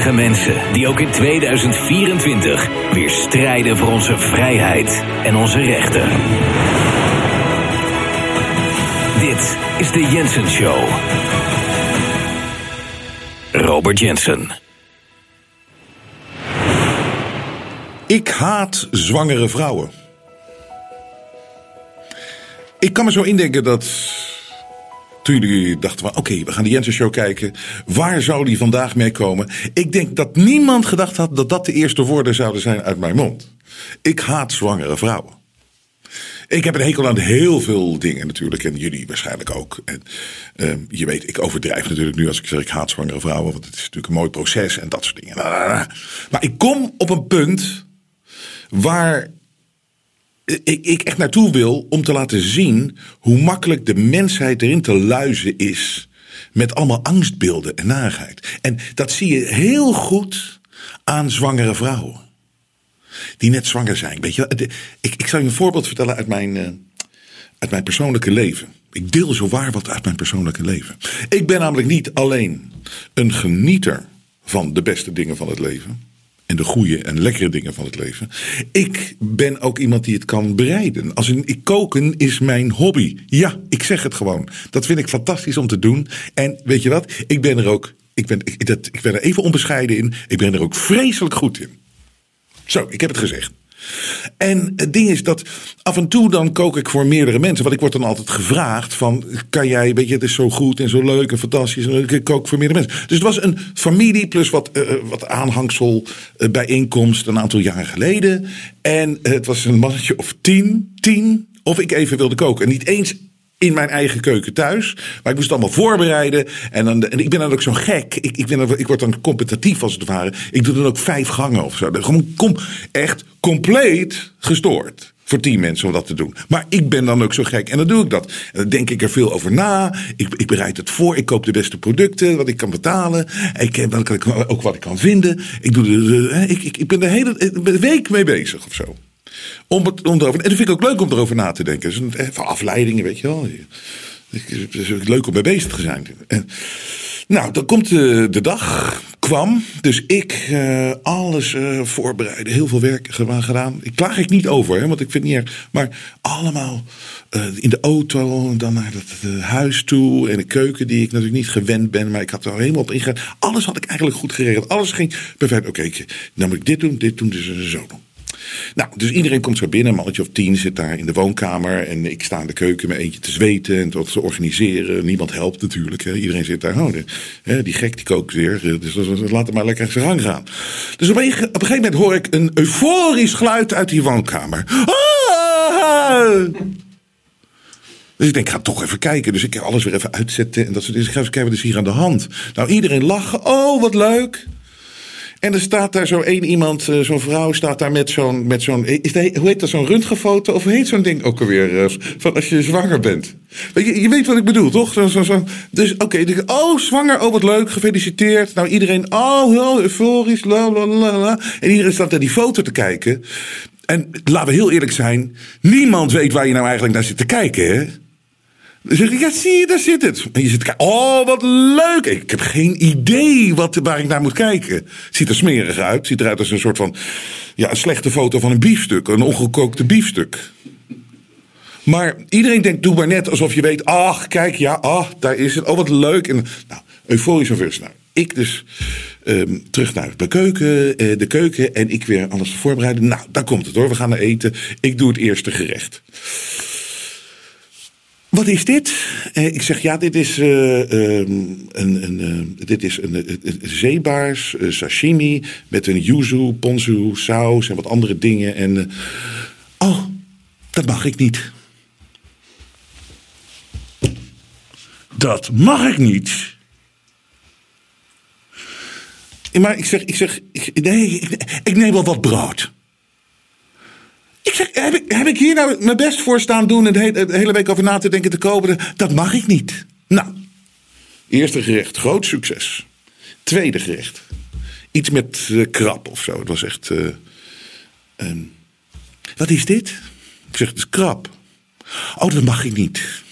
mensen die ook in 2024 weer strijden voor onze vrijheid en onze rechten. Dit is de Jensen Show. Robert Jensen. Ik haat zwangere vrouwen. Ik kan me zo indenken dat toen jullie dachten van oké, we gaan de Jensen Show kijken. Waar zou die vandaag mee komen? Ik denk dat niemand gedacht had dat dat de eerste woorden zouden zijn uit mijn mond. Ik haat zwangere vrouwen. Ik heb een hekel aan heel veel dingen natuurlijk. En jullie waarschijnlijk ook. En, uh, je weet, ik overdrijf natuurlijk nu als ik zeg ik haat zwangere vrouwen. Want het is natuurlijk een mooi proces en dat soort dingen. Maar ik kom op een punt waar ik, ik echt naartoe wil om te laten zien hoe makkelijk de mensheid erin te luizen is. Met allemaal angstbeelden en narigheid. En dat zie je heel goed aan zwangere vrouwen. Die net zwanger zijn. Weet je, ik, ik zal je een voorbeeld vertellen uit mijn, uh, uit mijn persoonlijke leven. Ik deel zo waar wat uit mijn persoonlijke leven. Ik ben namelijk niet alleen een genieter van de beste dingen van het leven en de goede en lekkere dingen van het leven. Ik ben ook iemand die het kan bereiden. Als een, ik koken is mijn hobby. Ja, ik zeg het gewoon. Dat vind ik fantastisch om te doen. En weet je wat? Ik ben er ook. Ik ben, dat, ik ben er even onbescheiden in. Ik ben er ook vreselijk goed in. Zo, ik heb het gezegd. En het ding is dat af en toe dan kook ik voor meerdere mensen. Want ik word dan altijd gevraagd van, kan jij, weet je, het is zo goed en zo leuk en fantastisch. En ik kook voor meerdere mensen. Dus het was een familie plus wat, uh, wat aanhangsel uh, bijeenkomst een aantal jaren geleden. En het was een mannetje of tien, tien, of ik even wilde koken. En niet eens in mijn eigen keuken thuis. Maar ik moest het allemaal voorbereiden. En, dan, en ik ben dan ook zo gek. Ik, ik, ben, ik word dan competitief als het ware. Ik doe dan ook vijf gangen of zo. Kom, echt compleet gestoord. Voor tien mensen om dat te doen. Maar ik ben dan ook zo gek en dan doe ik dat. En dan denk ik er veel over na. Ik, ik bereid het voor. Ik koop de beste producten. Wat ik kan betalen. Ik, wat ik, ook wat ik kan vinden. Ik, doe de, ik, ik, ik ben de hele week mee bezig of zo. Om het, om erover, en dat vind ik ook leuk om erover na te denken. Dus van afleidingen, weet je wel. Het is leuk om mee bezig te zijn. En, nou, dan komt de, dag, kwam. Dus ik uh, alles uh, voorbereiden, heel veel werk gedaan. Ik klaag ik niet over, hè, want ik vind het niet erg. Maar allemaal in de auto, dan naar het huis toe. En de keuken die ik natuurlijk niet gewend ben. Maar ik had er helemaal op ingegaan. Alles had ik eigenlijk goed geregeld. Alles ging perfect. Oké, okay, dan moet ik dit doen, dit doen, dus zo doen. Nou, dus iedereen komt zo binnen. Een mannetje of tien zit daar in de woonkamer. En ik sta in de keuken met eentje te zweten en tot te organiseren. Niemand helpt natuurlijk. Hè. Iedereen zit daar. Oh, hè, die gek die kookt weer. Dus laat het maar lekker zijn gang gaan. Dus op een, op een gegeven moment hoor ik een euforisch geluid uit die woonkamer. Ah! Dus ik denk, ik ga toch even kijken. Dus ik ga alles weer even uitzetten. En dat soort dingen. Dus ik ga even kijken, wat is hier aan de hand? Nou, iedereen lachen. Oh, wat leuk. En er staat daar zo één iemand, eh, zo'n vrouw, staat daar met zo'n. Met zo'n hoe heet dat, zo'n röntgenfoto? Of hoe heet zo'n ding ook alweer? Eh, van als je zwanger bent. Je, je weet wat ik bedoel, toch? Zo, zo, zo. Dus oké, oh, zwanger, oh wat leuk, gefeliciteerd. Nou, iedereen, oh, heel euforisch, la la la. En iedereen staat naar die foto te kijken. En laten we heel eerlijk zijn, niemand weet waar je nou eigenlijk naar zit te kijken, hè? Dan zeg ik, ja, zie je, daar zit het. En je zit oh, wat leuk. Ik heb geen idee wat, waar ik naar moet kijken. Ziet er smerig uit. Ziet eruit als een soort van, ja, een slechte foto van een biefstuk. Een ongekookte biefstuk. Maar iedereen denkt, doe maar net alsof je weet, ach, kijk, ja, ach, daar is het. Oh, wat leuk. En, nou, euforisch of. Nou, ik dus um, terug naar de keuken, uh, de keuken en ik weer alles voorbereiden. Nou, daar komt het hoor. We gaan naar eten. Ik doe het eerste gerecht. Wat is dit? Eh, ik zeg ja, dit is, uh, um, een, een, uh, dit is een, zeebaars, sashimi met een yuzu, ponzu, saus en wat andere dingen. En oh, dat mag ik niet. Dat mag ik niet. Maar ik zeg, ik zeg, ik, nee, ik, ik neem wel wat brood. Ik zeg, heb ik, heb ik hier nou mijn best voor staan doen en de, hele week over na te denken te kopen? Dat mag ik niet. Nou, eerste gerecht, groot succes. Tweede gerecht, iets met uh, krab of zo. Het was echt. Uh, um, wat is dit? Ik zeg, het is krab. Oh, dat mag ik niet.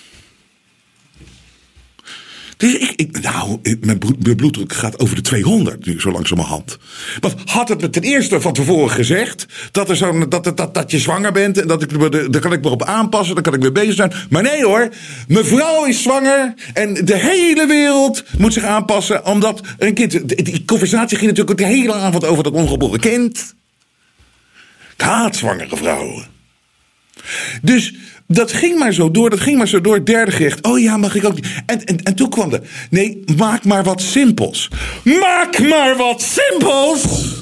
Dus ik, ik nou, mijn bloed- mijn bloeddruk gaat over de 200 nu, zo langzamerhand. Want had het me ten eerste van tevoren gezegd dat, er zo, dat, dat, dat, dat je zwanger bent en dat ik, daar kan ik me op aanpassen, dan kan ik weer bezig zijn. Maar nee hoor, mevrouw is zwanger en de hele wereld moet zich aanpassen omdat een kind. Die, die conversatie ging natuurlijk de hele avond over dat ongeboren kind. Ik haat zwangere vrouwen. Dus dat ging maar zo door, dat ging maar zo door. Derde gerecht. Oh ja, mag ik ook. En, en, en toen kwam de. Nee, maak maar wat simpels. Maak maar wat simpels!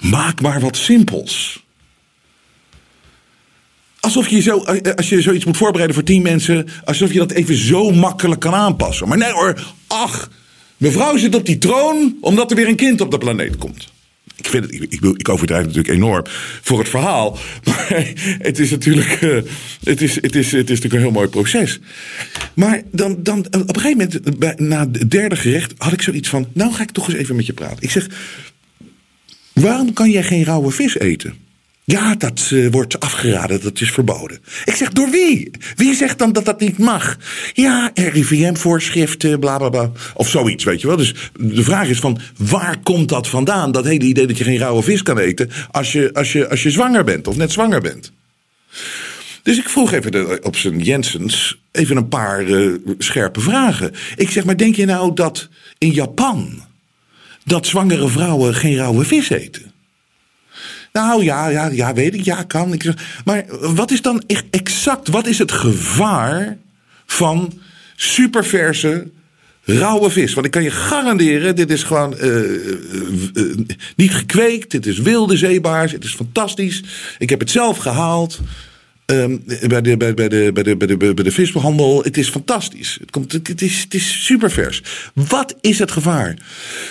Maak maar wat simpels. Alsof je zo, als je zoiets moet voorbereiden voor tien mensen, alsof je dat even zo makkelijk kan aanpassen. Maar nee hoor, ach, mevrouw zit op die troon omdat er weer een kind op de planeet komt. Ik, vind ik, ik, ik overdrijf natuurlijk enorm voor het verhaal. Maar het is natuurlijk, eh, het is, het is, het is natuurlijk een heel mooi proces. Maar dan, dan, op een gegeven moment, na het derde gerecht, had ik zoiets van: Nou ga ik toch eens even met je praten. Ik zeg: Waarom kan jij geen rauwe vis eten? Ja, dat eh, wordt afgeraden, dat is verboden. Ik zeg, door wie? Wie zegt dan dat dat niet mag? Ja, RIVM-voorschriften, bla bla bla. Of zoiets, weet je wel. Dus de vraag is van, waar komt dat vandaan? Dat hele idee dat je geen rauwe vis kan eten als je, als je, als je zwanger bent of net zwanger bent. Dus ik vroeg even op zijn Jensens even een paar eh, scherpe vragen. Ik zeg, maar denk je nou dat in Japan dat zwangere vrouwen geen rauwe vis eten? Nou ja, ja, ja, weet ik, ja, kan. Ik zeg, maar wat is dan echt exact, wat is het gevaar van superverse rauwe vis? Want ik kan je garanderen, dit is gewoon eh, eh, eh, niet gekweekt, dit is wilde zeebaars, het is fantastisch. Ik heb het zelf gehaald. Ehm, bij, de, bij, de, bij, de, bij de visbehandel. Het is fantastisch. Het, komt, het, is, het is supervers. Wat is het gevaar?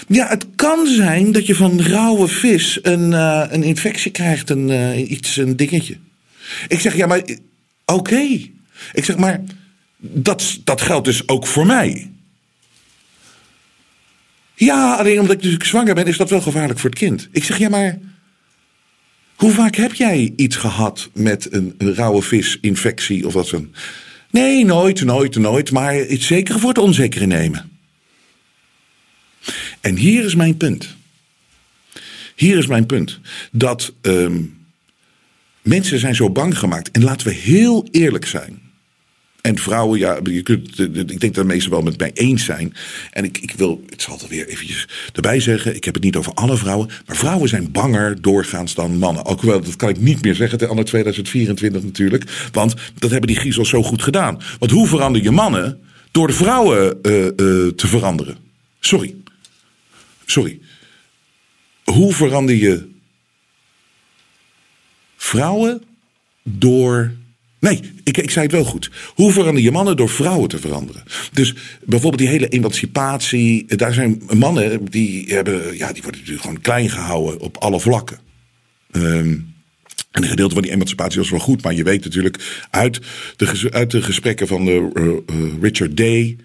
Ja, het kan zijn dat je van rauwe vis een, eh, een infectie krijgt. Een, eh, iets, een dingetje. Ik zeg, ja, maar eh, oké. Ik zeg, maar dat, dat geldt dus ook voor mij. Ja, alleen omdat ik dus zwanger ben, is dat wel gevaarlijk voor het kind. Ik zeg, ja, maar hoe vaak heb jij iets gehad met een, rauwe visinfectie of wat zo? Nee, nooit, nooit, nooit. Maar het zekere voor het onzekere nemen. En hier is mijn punt. Hier is mijn punt. Dat ehm, mensen zijn zo bang gemaakt. En laten we heel eerlijk zijn. En vrouwen, ja, je kunt, ik denk dat de meesten wel met mij eens zijn. En ik, ik wil, het zal er weer eventjes erbij zeggen. Ik heb het niet over alle vrouwen. Maar vrouwen zijn banger doorgaans dan mannen. Ook wel, dat kan ik niet meer zeggen. Ten anno 2024 natuurlijk. Want dat hebben die griezels zo goed gedaan. Want hoe verander je mannen door de vrouwen eh, eh, te veranderen? Sorry. Sorry. Hoe verander je vrouwen door. Nee, ik, ik zei het wel goed. Hoe verander je mannen door vrouwen te veranderen? Dus bijvoorbeeld die hele emancipatie. Daar zijn mannen die, hebben, ja, die worden natuurlijk gewoon klein gehouden op alle vlakken. Ehm, en een gedeelte van die emancipatie was wel goed, maar je weet natuurlijk uit de, uit de gesprekken van eh, eh, eh, Richard Day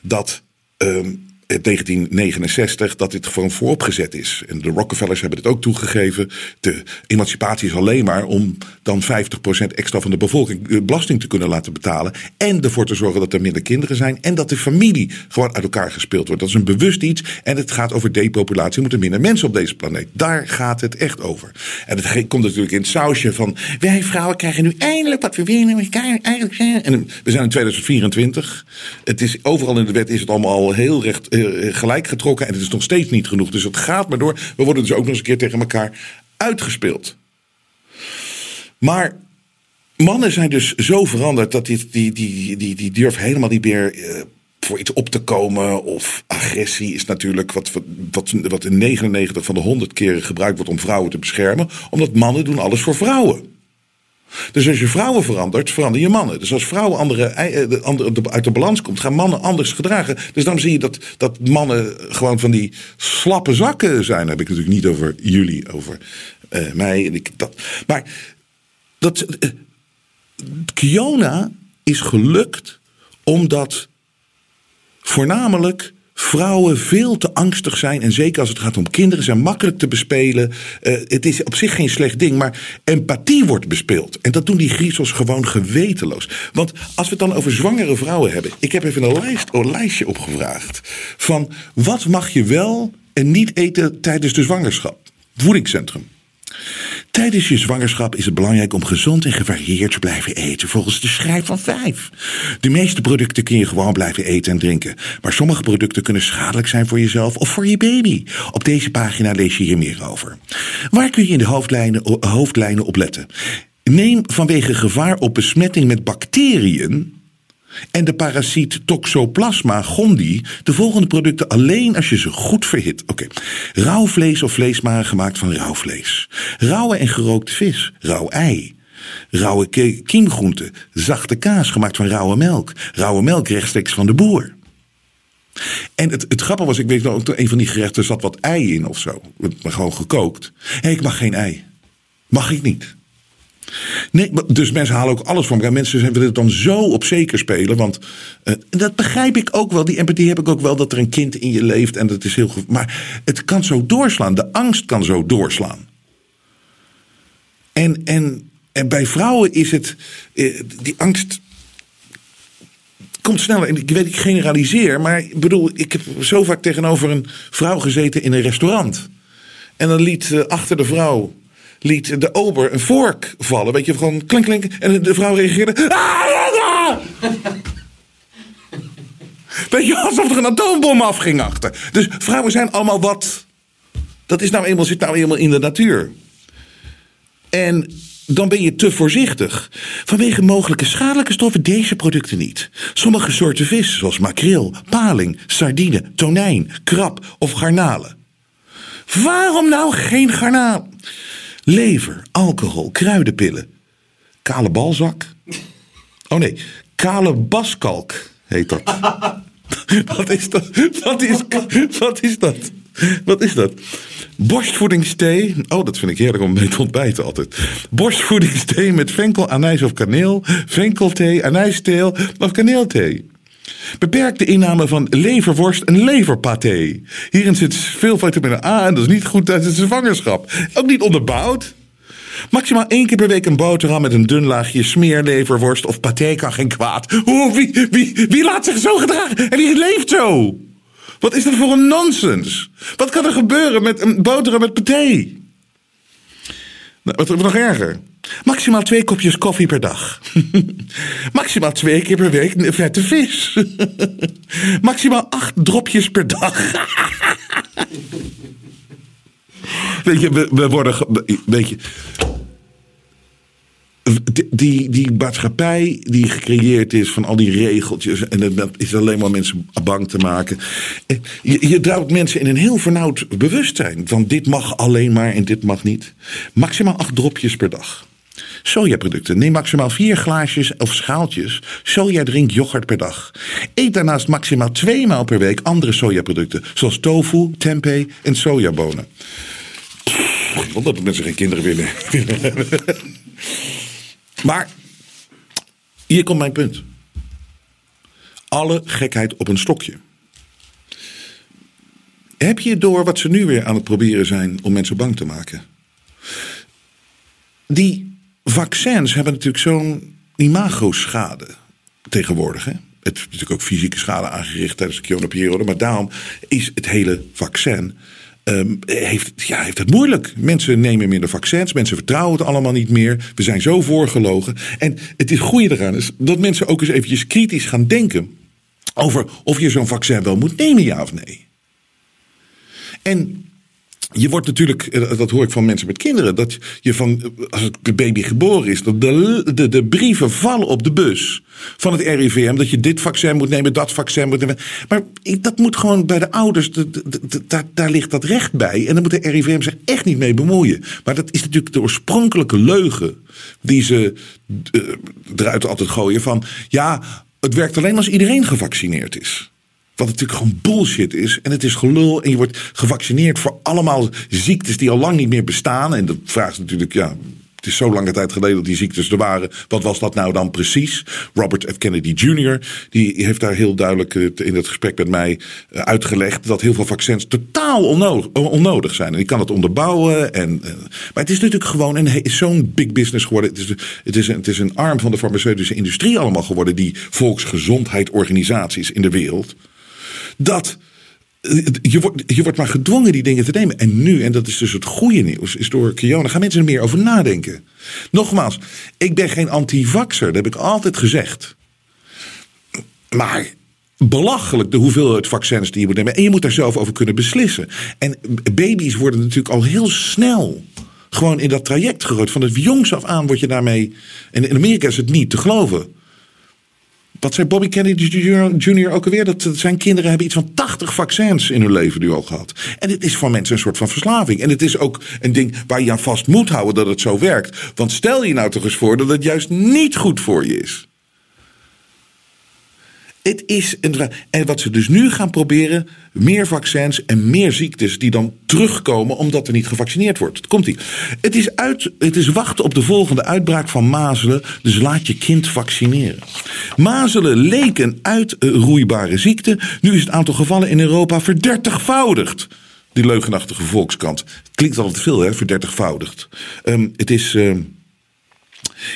dat ehm, 1969 dat dit gewoon vooropgezet is. En de Rockefellers hebben het ook toegegeven. De emancipatie is alleen maar om dan 50% extra van de bevolking eh, belasting te kunnen laten betalen. En ervoor te zorgen dat er minder kinderen zijn. En dat de familie gewoon uit elkaar gespeeld wordt. Dat is een bewust iets. En het gaat over depopulatie. Er moeten minder mensen op deze planeet. Daar gaat het echt over. En het komt natuurlijk in het sausje van. Wij vrouwen krijgen nu eindelijk wat we willen. Eigenlijk zijn. En we zijn in 2024. Het is, overal in de wet is het allemaal heel recht eh, gelijk getrokken. En het is nog steeds niet genoeg. Dus het gaat maar door. We worden dus ook nog eens een keer tegen elkaar uitgespeeld. Maar mannen zijn dus zo veranderd dat die, die, die, die, die durven helemaal niet meer eh, voor iets op te komen. Of agressie is natuurlijk wat, wat, wat in 99 van de 100 keren gebruikt wordt om vrouwen te beschermen. Omdat mannen doen alles voor vrouwen. Dus als je vrouwen verandert, verander je mannen. Dus als vrouwen andere, eh, uit de balans komt, gaan mannen anders gedragen. Dus dan zie je dat, dat mannen gewoon van die slappe zakken zijn. Dan heb ik natuurlijk niet over jullie, over eh, mij. En ik, dat. Maar dat, eh, Kiona is gelukt omdat voornamelijk vrouwen veel te angstig zijn. En zeker als het gaat om kinderen, zijn makkelijk te bespelen. Uh, het is op zich geen slecht ding, maar empathie wordt bespeeld. En dat doen die griezels gewoon gewetenloos. Want als we het dan over zwangere vrouwen hebben. Ik heb even een, lijst, een lijstje opgevraagd. Van wat mag je wel en niet eten tijdens de zwangerschap? Voedingscentrum. Tijdens je zwangerschap is het belangrijk om gezond en gevarieerd te blijven eten, volgens de schrijf van 5. De meeste producten kun je gewoon blijven eten en drinken, maar sommige producten kunnen schadelijk zijn voor jezelf of voor je baby. Op deze pagina lees je hier meer over. Waar kun je in de hoofdlijnen, hoofdlijnen op letten? Neem vanwege gevaar op besmetting met bacteriën en de parasiet Toxoplasma gondii de volgende producten alleen als je ze goed verhit. Oké. Rauw vlees of vleesmaren gemaakt van rauw vlees. Rauwe en gerookte vis. Rauw ei. Rauwe kiemgroenten. Zachte kaas gemaakt van rauwe melk. Rauwe melk rechtstreeks van de boer. En het, het grappige was, ik weet nog, een van die gerechten zat wat ei in of zo. Maar gewoon gekookt. Hé, ik mag geen ei. Mag ik niet. Nee, dus mensen halen ook alles van elkaar. Mensen willen het dan zo op zeker spelen. Want uh, dat begrijp ik ook wel. Die empathie heb ik ook wel. Dat er een kind in je leeft. En dat is heel. Maar het kan zo doorslaan. De angst kan zo doorslaan. En, en, en bij vrouwen is het. Uh, die angst. Komt sneller. Ik weet, ik generaliseer. Maar ik bedoel, ik heb zo vaak tegenover een vrouw gezeten in een restaurant. En dan liet uh, achter de vrouw liet de ober een vork vallen. Weet je, gewoon klink, klink. En de vrouw reageerde. Ah, ja. Weet je, alsof er een atoombom afging achter. Dus vrouwen zijn allemaal wat. Dat is nou eenmaal, zit nou eenmaal in de natuur. En dan ben je te voorzichtig. Vanwege mogelijke schadelijke stoffen deze producten niet. Sommige soorten vis, zoals makreel, paling, sardine, tonijn, krab of garnalen. Waarom nou geen garnaal? Lever, alcohol, kruidenpillen. Kale balzak. Oh nee, kale baskalk heet dat. wat is dat? Wat is, wat is dat? Wat is dat? Borstvoedingsthee. Oh, dat vind ik heerlijk om mee te ontbijten altijd. Borstvoedingsthee met venkel, anijs of kaneel. Venkelthee, anijsteel of kaneelthee. Beperk de inname van leverworst en leverpaté. Hierin zit veel vitamine A en dat is niet goed tijdens de zwangerschap. Ook niet onderbouwd. Maximaal één keer per week een boterham met een dun laagje smeerleverworst of paté kan geen kwaad. Oeh, wie, wie, wie laat zich zo gedragen en wie leeft zo? Wat is dat voor een nonsens? Wat kan er gebeuren met een boterham met paté? Nou, wat nog erger. Maximaal twee kopjes koffie per dag. Maximaal twee keer per week vette vis. Maximaal acht dropjes per dag. weet je, we, worden. Weet je, die, die maatschappij die gecreëerd is van al die regeltjes. En dat is alleen maar mensen bang te maken. Je, je duwt mensen in een heel vernauwd bewustzijn. Van dit mag alleen maar en dit mag niet. Maximaal acht dropjes per dag. Sojaproducten. Neem maximaal vier glaasjes of schaaltjes sojadrink yoghurt per dag. Eet daarnaast maximaal twee maal per week andere sojaproducten. Zoals tofu, tempeh en sojabonen. Omdat mensen geen kinderen willen. Maar hier komt mijn punt. Alle gekheid op een stokje. Heb je door wat ze nu weer aan het proberen zijn om mensen bang te maken? Die vaccins hebben natuurlijk zo'n imago-schade tegenwoordig. Hè? Het is natuurlijk ook fysieke schade aangericht tijdens de coronaperiode. Maar daarom is het hele vaccin Um, heeft, ja, heeft het moeilijk. Mensen nemen minder vaccins, mensen vertrouwen het allemaal niet meer. We zijn zo voorgelogen. En het is goede eraan is dat mensen ook eens eventjes kritisch gaan denken over of je zo'n vaccin wel moet nemen, ja of nee. En je wordt natuurlijk, eh, dat hoor ik van mensen met kinderen, dat je van, als de baby geboren is, dat de, de, brieven vallen op de bus van het RIVM. Dat je dit vaccin moet nemen, dat vaccin moet nemen. Maar dat moet gewoon bij de ouders, daar, daar ligt dat recht bij. En dan moet de RIVM zich echt niet mee bemoeien. Maar dat is natuurlijk de oorspronkelijke leugen die ze uh, eruit altijd gooien van, ja, het werkt alleen als iedereen gevaccineerd is. Wat natuurlijk gewoon bullshit is. En het is gelul. En je wordt gevaccineerd voor allemaal ziektes die al lang niet meer bestaan. En dat vraagt natuurlijk, ja, het is zo lange tijd geleden dat die ziektes er waren. Wat was dat nou dan precies? Robert F. Kennedy Jr. die heeft daar heel duidelijk in het gesprek met mij uitgelegd dat heel veel vaccins totaal onnodig, zijn. En ik kan het onderbouwen. En, maar het is natuurlijk gewoon een, zo'n big business geworden. Het is, het, is een, het is een arm van de farmaceutische industrie allemaal geworden, die volksgezondheidsorganisaties in de wereld. Dat je wordt, je wordt maar gedwongen die dingen te nemen. En nu, en dat is dus het goede nieuws, is door Kiona gaan mensen er meer over nadenken. Nogmaals, ik ben geen anti-vaxer, dat heb ik altijd gezegd. Maar belachelijk de hoeveelheid vaccins die je moet nemen. En je moet daar zelf over kunnen beslissen. En baby's worden natuurlijk al heel snel gewoon in dat traject gegooid. Van het jongs af aan word je daarmee. En in Amerika is het niet te geloven. Wat zei Bobby Kennedy Jr. ook alweer? Dat zijn kinderen hebben iets van 80 vaccins in hun leven nu al gehad. En het is voor mensen een soort van verslaving. En het is ook een ding waar je aan vast moet houden dat het zo werkt. Want stel je nou toch eens voor dat het juist niet goed voor je is. Het is een, en wat ze dus nu gaan proberen, meer vaccins en meer ziektes die dan terugkomen omdat er niet gevaccineerd wordt. Komt ie. Het is, uit, het is wachten op de volgende uitbraak van mazelen, dus laat je kind vaccineren. Mazelen leek een uitroeibare ziekte. Nu is het aantal gevallen in Europa verdertigvoudigd. Die leugenachtige volkskant. Klinkt altijd veel, hè, verdertigvoudigd. Um, het is. Uh,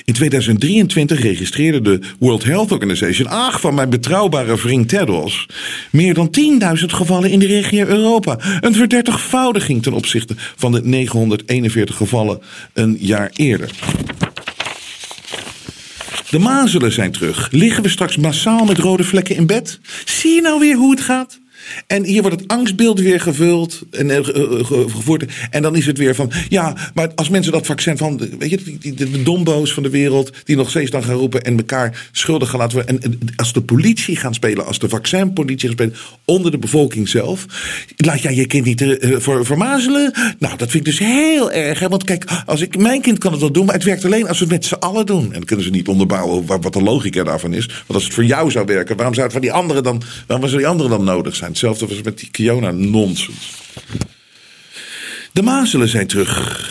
in 2023 registreerde de World Health Organization, ach van mijn betrouwbare vriend Tedros, meer dan 10.000 gevallen in de regio Europa. Een verdertigvoudiging ten opzichte van de 941 gevallen een jaar eerder. De mazelen zijn terug. Liggen we straks massaal met rode vlekken in bed? Zie je nou weer hoe het gaat? En hier wordt het angstbeeld weer gevuld en uh, gevoerd. En dan is het weer van, ja, maar als mensen dat vaccin van, weet je, die, de dombo's van de wereld, die nog steeds dan gaan roepen en elkaar schuldig gaan laten worden. En, als de politie gaan spelen, als de vaccinpolitie gaan spelen, onder de bevolking zelf, laat jij je kind niet uh, voor? Nou, dat vind ik dus heel erg. Hè? Want kijk, als ik, mijn kind kan het wel doen, maar het werkt alleen als we het met z'n allen doen. En dan kunnen ze niet onderbouwen wat de logica daarvan is. Want als het voor jou zou werken, waarom zou het van die anderen dan, waarom zou die anderen dan nodig zijn? Hetzelfde was met die Kiona-nonsens. De mazelen zijn terug.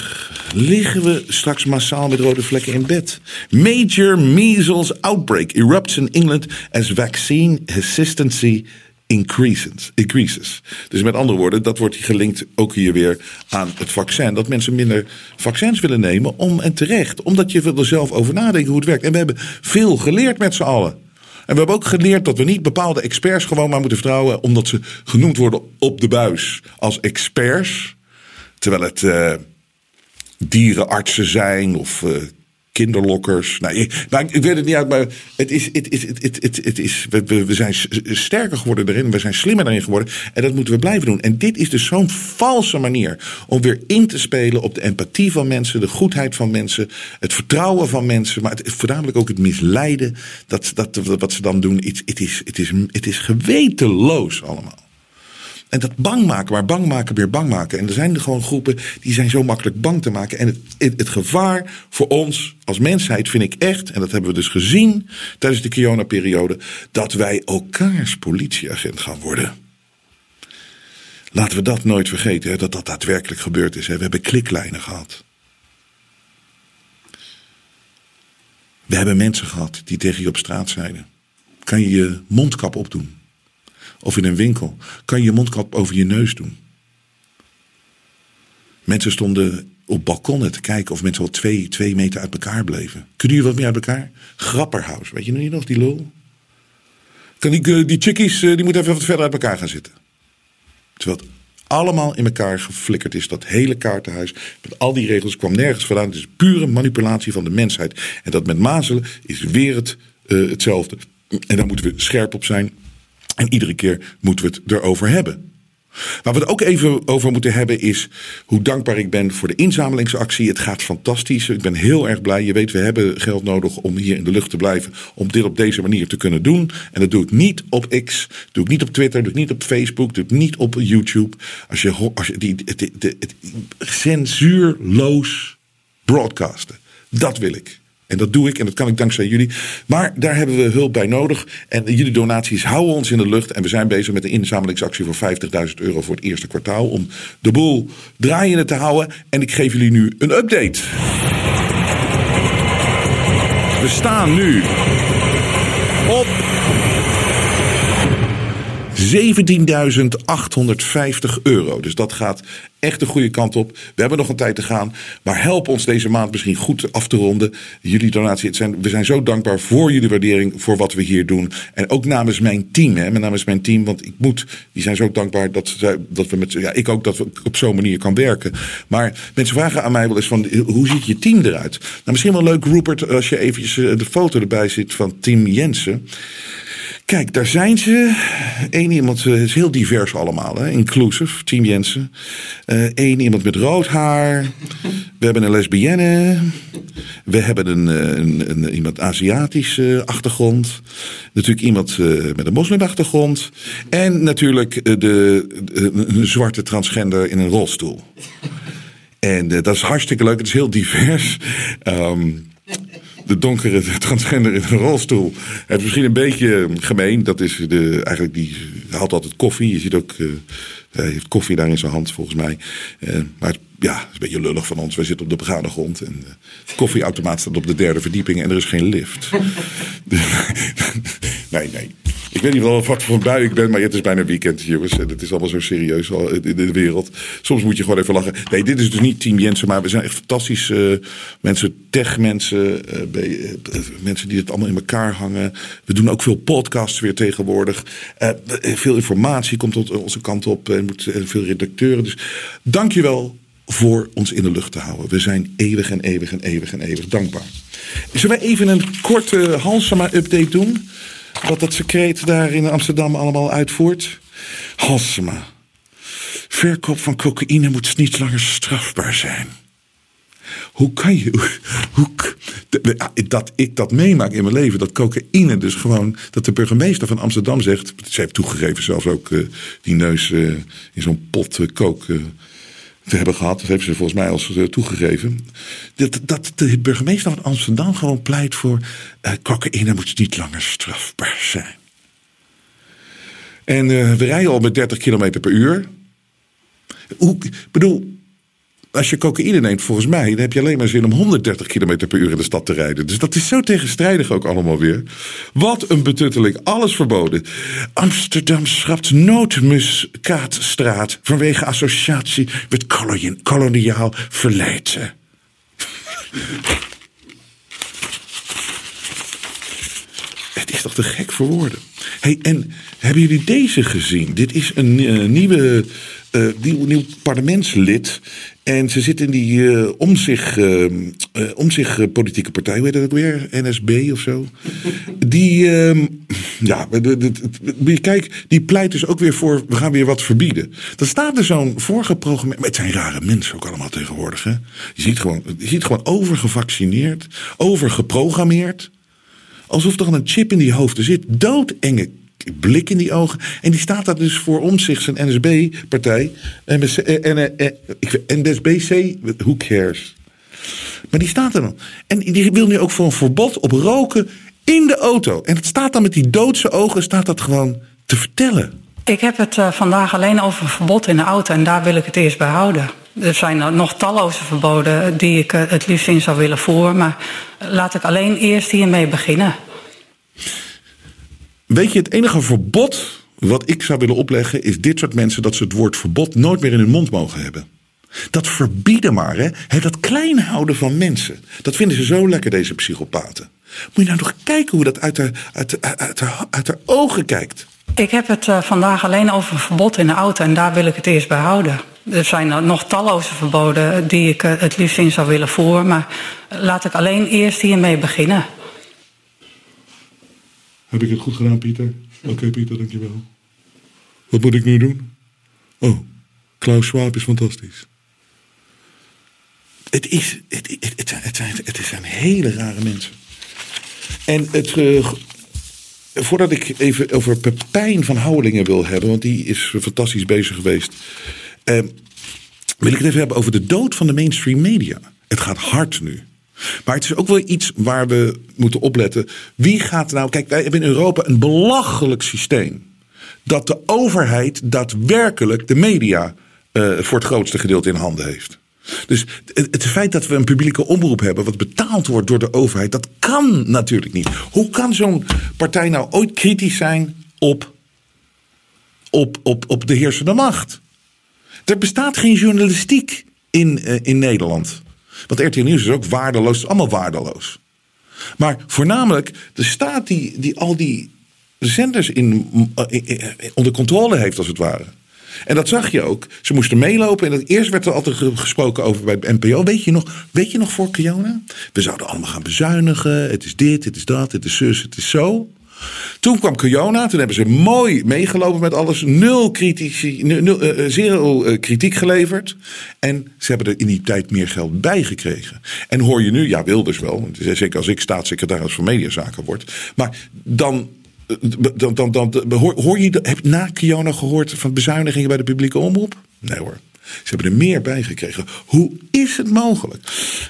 Liggen we straks massaal met rode vlekken in bed? Major measles outbreak erupts in England as vaccine hesitancy increases. increases. Dus met andere woorden, dat wordt gelinkt ook hier weer aan het vaccin. Dat mensen minder vaccins willen nemen om en terecht. Omdat je er zelf over nadenken hoe het werkt. En we hebben veel geleerd met z'n allen. En we hebben ook geleerd dat we niet bepaalde experts gewoon maar moeten vertrouwen. omdat ze genoemd worden op de buis als experts. Terwijl het uh, dierenartsen zijn of uh, kinderlokkers. Nou, ik, maar ik weet het niet uit, maar het is, het is, het, het, het, is, we, we zijn sterker geworden erin, we zijn slimmer erin geworden. En dat moeten we blijven doen. En dit is dus zo'n valse manier om weer in te spelen op de empathie van mensen, de goedheid van mensen, het vertrouwen van mensen, maar het, voornamelijk ook het misleiden. Dat, dat, wat ze dan doen, het, het, is, het, is, het is gewetenloos allemaal. En dat bang maken, maar bang maken, weer bang maken. En er zijn gewoon groepen die zijn zo makkelijk bang te maken. En het, het, het gevaar voor ons als mensheid vind ik echt, en dat hebben we dus gezien tijdens de Kiona-periode, dat wij elkaars politieagent gaan worden. Laten we dat nooit vergeten, hè, dat dat daadwerkelijk gebeurd is. Hè. We hebben kliklijnen gehad. We hebben mensen gehad die tegen je op straat zeiden: kan je je mondkap opdoen? Of in een winkel, kan je je mondkap over je neus doen. Mensen stonden op balkonnen te kijken of mensen wel twee, twee meter uit elkaar bleven. Kunnen jullie wat meer uit elkaar? Grapperhaus, weet je nog niet nog, die lul? Kan die, eh, die chickies, eh, die moeten even wat verder uit elkaar gaan zitten. Terwijl het allemaal in elkaar geflikkerd is. Dat hele kaartenhuis met al die regels kwam nergens vandaan. Het is pure manipulatie van de mensheid. En dat met mazelen is weer het, uh, hetzelfde. En daar moeten we scherp op zijn. En iedere keer moeten we het erover hebben. Waar we het ook even over moeten hebben is hoe dankbaar ik ben voor de inzamelingsactie. Het gaat fantastisch. Ik ben heel erg blij. Je weet, we hebben geld nodig om hier in de lucht te blijven. Om dit op deze manier te kunnen doen. En dat doe ik niet op X. Doe ik niet op Twitter. Doe ik niet op Facebook. Doe ik niet op YouTube. Als je, als je die, censuurloos broadcasten. Dat wil ik. En dat doe ik en dat kan ik dankzij jullie. Maar daar hebben we hulp bij nodig. En jullie donaties houden ons in de lucht. En we zijn bezig met een inzamelingsactie voor 50.000 euro voor het eerste kwartaal. Om de boel draaiende te houden. En ik geef jullie nu een update. We staan nu op 17.850 euro. Dus dat gaat echt de goede kant op. We hebben nog een tijd te gaan. Maar help ons deze maand misschien goed af te ronden. Jullie donatie. Zijn, we zijn zo dankbaar voor jullie waardering. Voor wat we hier doen. En ook namens mijn team. Hè, namens mijn team. Want ik moet. Die zijn zo dankbaar dat, dat we met. Ja, ik ook dat we op zo'n manier kan werken. Maar mensen vragen aan mij wel eens van. Hoe ziet je team eruit? Nou, misschien wel leuk, Rupert. Als je eventjes eh, de foto erbij ziet van Team Jensen. Kijk, daar zijn ze. Eén iemand uh, is heel divers allemaal, hè? inclusive, Team Jensen. Eén uh, iemand met rood haar. We hebben een lesbienne. We hebben een, een, een iemand Aziatische achtergrond. Natuurlijk iemand met een moslimachtergrond. En natuurlijk de, de, een zwarte transgender in een rolstoel. En dat is hartstikke leuk. Het is heel divers. Um, de donkere transgender in een rolstoel. Het is misschien een beetje gemeen. Dat is de, eigenlijk die haalt altijd koffie. Je ziet ook, uh, hij heeft koffie daar in zijn hand volgens mij. Uh, maar ja, het is een beetje lullig van ons. Wij zitten op de begane grond. En de koffieautomaat staat op de derde verdieping en er is geen lift. nee, nee. Ik weet niet wel wat voor bui ik ben, maar het is bijna weekend, jongens. En het is allemaal zo serieus in de wereld. Soms moet je gewoon even lachen. Nee, dit is dus niet Team Jensen, maar we zijn echt fantastische mensen, tech-mensen, uh, mensen die het allemaal in elkaar hangen. We doen ook veel podcasts weer tegenwoordig. Veel informatie komt tot onze kant op en veel redacteuren. Dus dankjewel voor ons in de lucht te houden. We zijn eeuwig en eeuwig en eeuwig en eeuwig dankbaar. Zullen wij even een korte Halsema-update doen? Wat dat secreet daar in Amsterdam allemaal uitvoert? Halsema. Verkoop van cocaïne moet niet langer strafbaar zijn. Hoe kan je. Hoe, dat ik dat meemaak in mijn leven, dat cocaïne dus gewoon. Dat de burgemeester van Amsterdam zegt. Ze heeft toegegeven zelfs ook uh, die neus uh, in zo'n pot uh, te hebben gehad. Dat heeft ze volgens mij als toegegeven. Dat, dat de burgemeester van Amsterdam gewoon pleit voor. Uh, cocaïne moet niet langer strafbaar zijn. En uh, we rijden al met 30 km per uur. Hoe, bedoel, als je cocaïne neemt, volgens mij, dan heb je alleen maar zin om 130 km per uur in de stad te rijden. Dus dat is zo tegenstrijdig ook allemaal weer. Wat een betutteling, alles verboden. Amsterdam schrapt noodmuskaatstraat vanwege associatie met koloniaal verleden. Het is toch te gek voor woorden. Hey, en hebben jullie deze gezien? Dit is een uh, nieuwe uh, nieuw, nieuw parlementslid. En ze zit in die uh, om zich, uh, om zich politieke partij, hoe heet dat ook weer? NSB of zo. Die, uh, ja, kijk, die pleit dus ook weer voor, we gaan weer wat verbieden. Dan staat er zo'n voorgeprogrammeerd, maar het zijn rare mensen ook allemaal tegenwoordig. Hè? Je, ziet gewoon, je ziet gewoon overgevaccineerd, overgeprogrammeerd. Alsof er een chip in die hoofden zit. Doodenge blik in die ogen. En die staat daar dus voor om zich zijn NSB-partij. NSBC, who cares? Maar die staat er dan. En die wil nu ook voor een verbod op roken in de auto. En het staat dan met die doodse ogen, staat dat gewoon te vertellen. Ik heb het uh, vandaag alleen over verbod in de auto en daar wil ik het eerst bij houden. Er zijn nog talloze verboden die ik het liefst in zou willen voeren. Maar laat ik alleen eerst hiermee beginnen. Weet je, het enige verbod wat ik zou willen opleggen is dit soort mensen dat ze het woord verbod nooit meer in hun mond mogen hebben. Dat verbieden maar, hè? dat klein houden van mensen. Dat vinden ze zo lekker, deze psychopaten. Moet je nou nog kijken hoe dat uit haar, uit, uit, uit haar ogen kijkt. Ik heb het uh, vandaag alleen over een verbod in de auto en daar wil ik het eerst bij houden. Er zijn nog talloze verboden die ik uh, het liefst in zou willen voeren. Maar laat ik alleen eerst hiermee beginnen. Heb ik het goed gedaan, Pieter? Oké, Pieter, dankjewel. Wat moet ik nu doen? Oh, Klaus Schwab is fantastisch. Het, is, het, het, het, zijn, het, hele rare mensen. En het, uh, voordat ik even over Pepijn van Houwelingen wil hebben, want die is fantastisch bezig geweest. Uh, wil ik het even hebben over de dood van de mainstream media. Het gaat hard nu. Maar het is ook wel iets waar we moeten opletten. Wie gaat nou. Kijk, wij hebben in Europa een belachelijk systeem. Dat de overheid daadwerkelijk de media uh, voor het grootste gedeelte in handen heeft. Dus het, feit dat we een publieke omroep hebben wat betaald wordt door de overheid, dat kan natuurlijk niet. Hoe kan zo'n partij nou ooit kritisch zijn op, op, op, op de heersende macht? Er bestaat geen journalistiek in, uh, in Nederland. Want RTL Nieuws is ook waardeloos, het is allemaal waardeloos. Maar voornamelijk de staat die, die al die zenders in, in, onder controle heeft, als het ware. En dat zag je ook. Ze moesten meelopen. En eerst werd er altijd gesproken over bij NPO. Weet je nog, weet je nog voor Kiona? We zouden allemaal gaan bezuinigen. Het is dit, het is dat, het is zus, het is zo. Toen kwam Kiona, toen hebben ze mooi meegelopen met alles. Nul kritici, nul, uh, zero uh, kritiek geleverd. En ze hebben er in die tijd meer geld bij gekregen. En hoor je nu, ja, Wilders wel. Zeker als ik staatssecretaris van Mediazaken word. Maar dan dan, dan, dan, hoor, je, heb na Kiona gehoord van bezuinigingen bij de publieke omroep? Nee hoor. Ze hebben er meer bij gekregen. Hoe is het mogelijk?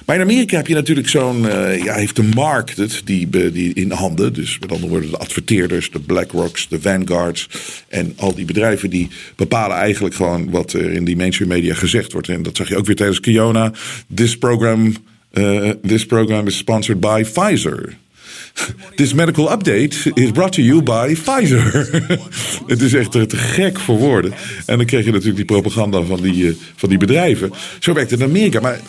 Maar in Amerika heb je natuurlijk zo'n. Uh, ja, heeft de markt het die, die in handen. Dus met andere woorden, de adverteerders, de BlackRocks, de Vanguards. En al die bedrijven die bepalen eigenlijk gewoon wat er in die mainstream media gezegd wordt. En dat zag je ook weer tijdens Kiona. This program, uh, this program is sponsored by Pfizer. This medical update is brought to you by Pfizer. het is echt te gek voor woorden. En dan krijg je natuurlijk die propaganda van die, uh, van die bedrijven. Zo werkt het in Amerika. Maar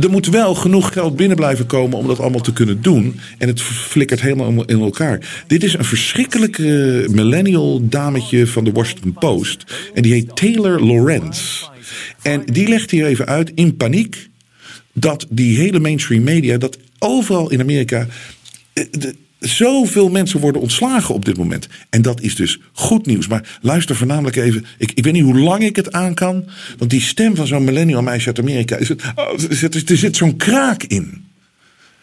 er moet wel genoeg geld binnen blijven komen om dat allemaal te kunnen doen. En het flikkert helemaal in elkaar. Dit is een verschrikkelijke millennial dametje van de Washington Post. En die heet Taylor Lorenz. En die legt hier even uit in paniek dat die hele mainstream media, dat overal in Amerika de, zoveel mensen worden ontslagen op dit moment. En dat is dus goed nieuws. Maar luister voornamelijk even. Ik, ik weet niet hoe lang ik het aan kan. Want die stem van zo'n millennial meisje uit Amerika. Is het, oh, zit, er zit zo'n kraak in.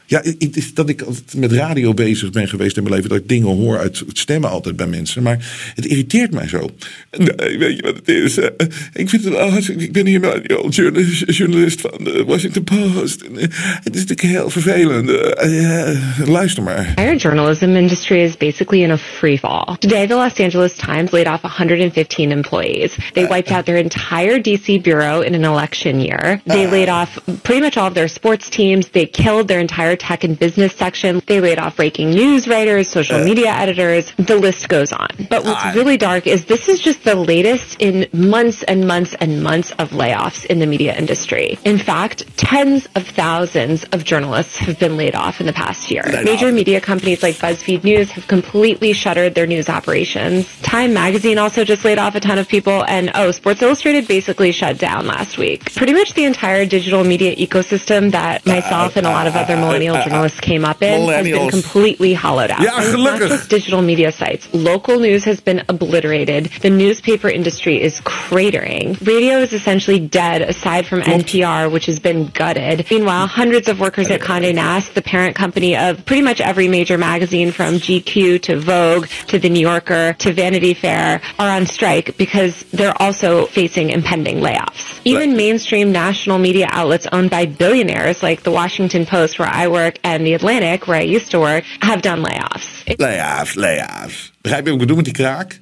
Ja, het is dat ik met radio bezig ben geweest in mijn leven. Dat ik dingen hoor uit stemmen altijd bij mensen. Maar het irriteert mij zo. Nee, weet je wat het is? Eh, ik vind het oh, Ik ben hier journalist, journalist van de Washington Post. Eh, het is natuurlijk heel vervelend. Uh, luister maar. Entire journalism industry is basically in a free fall. Today, the Los Angeles Times laid off 115 employees. They wiped out their entire DC bureau in an election year. They laid off pretty much all of their sports teams. They killed their entire tech and business section. They laid off breaking news writers, social uh, media editors. The list goes on. But what's uh, really dark is this is just the latest in months and months and months of layoffs in the media industry. In fact, tens of thousands of journalists have been laid off in the past year. Major media companies like BuzzFeed News have completely shuttered their news operations. Time Magazine also just laid off a ton of people. And oh, Sports Illustrated basically shut down last week. Pretty much the entire digital media ecosystem that myself and a lot of other millennials millennial journalists came up in has been completely hollowed out. Ja, gelukkig. Not just digital media sites. Local news has been obliterated. The newspaper industry is cratering. Radio is essentially dead aside from NPR, which has been gutted. Meanwhile, hundreds of workers at Condé Nast, the parent company of pretty much every major magazine from GQ to Vogue to The New Yorker to Vanity Fair are on strike because they're also facing impending layoffs. Even mainstream national media outlets owned by billionaires like the Washington Post, where I work, and the Atlantic, where I used to work, have done layoffs. Layoffs, layoffs. Begrijp je wat ik bedoel met die kraak?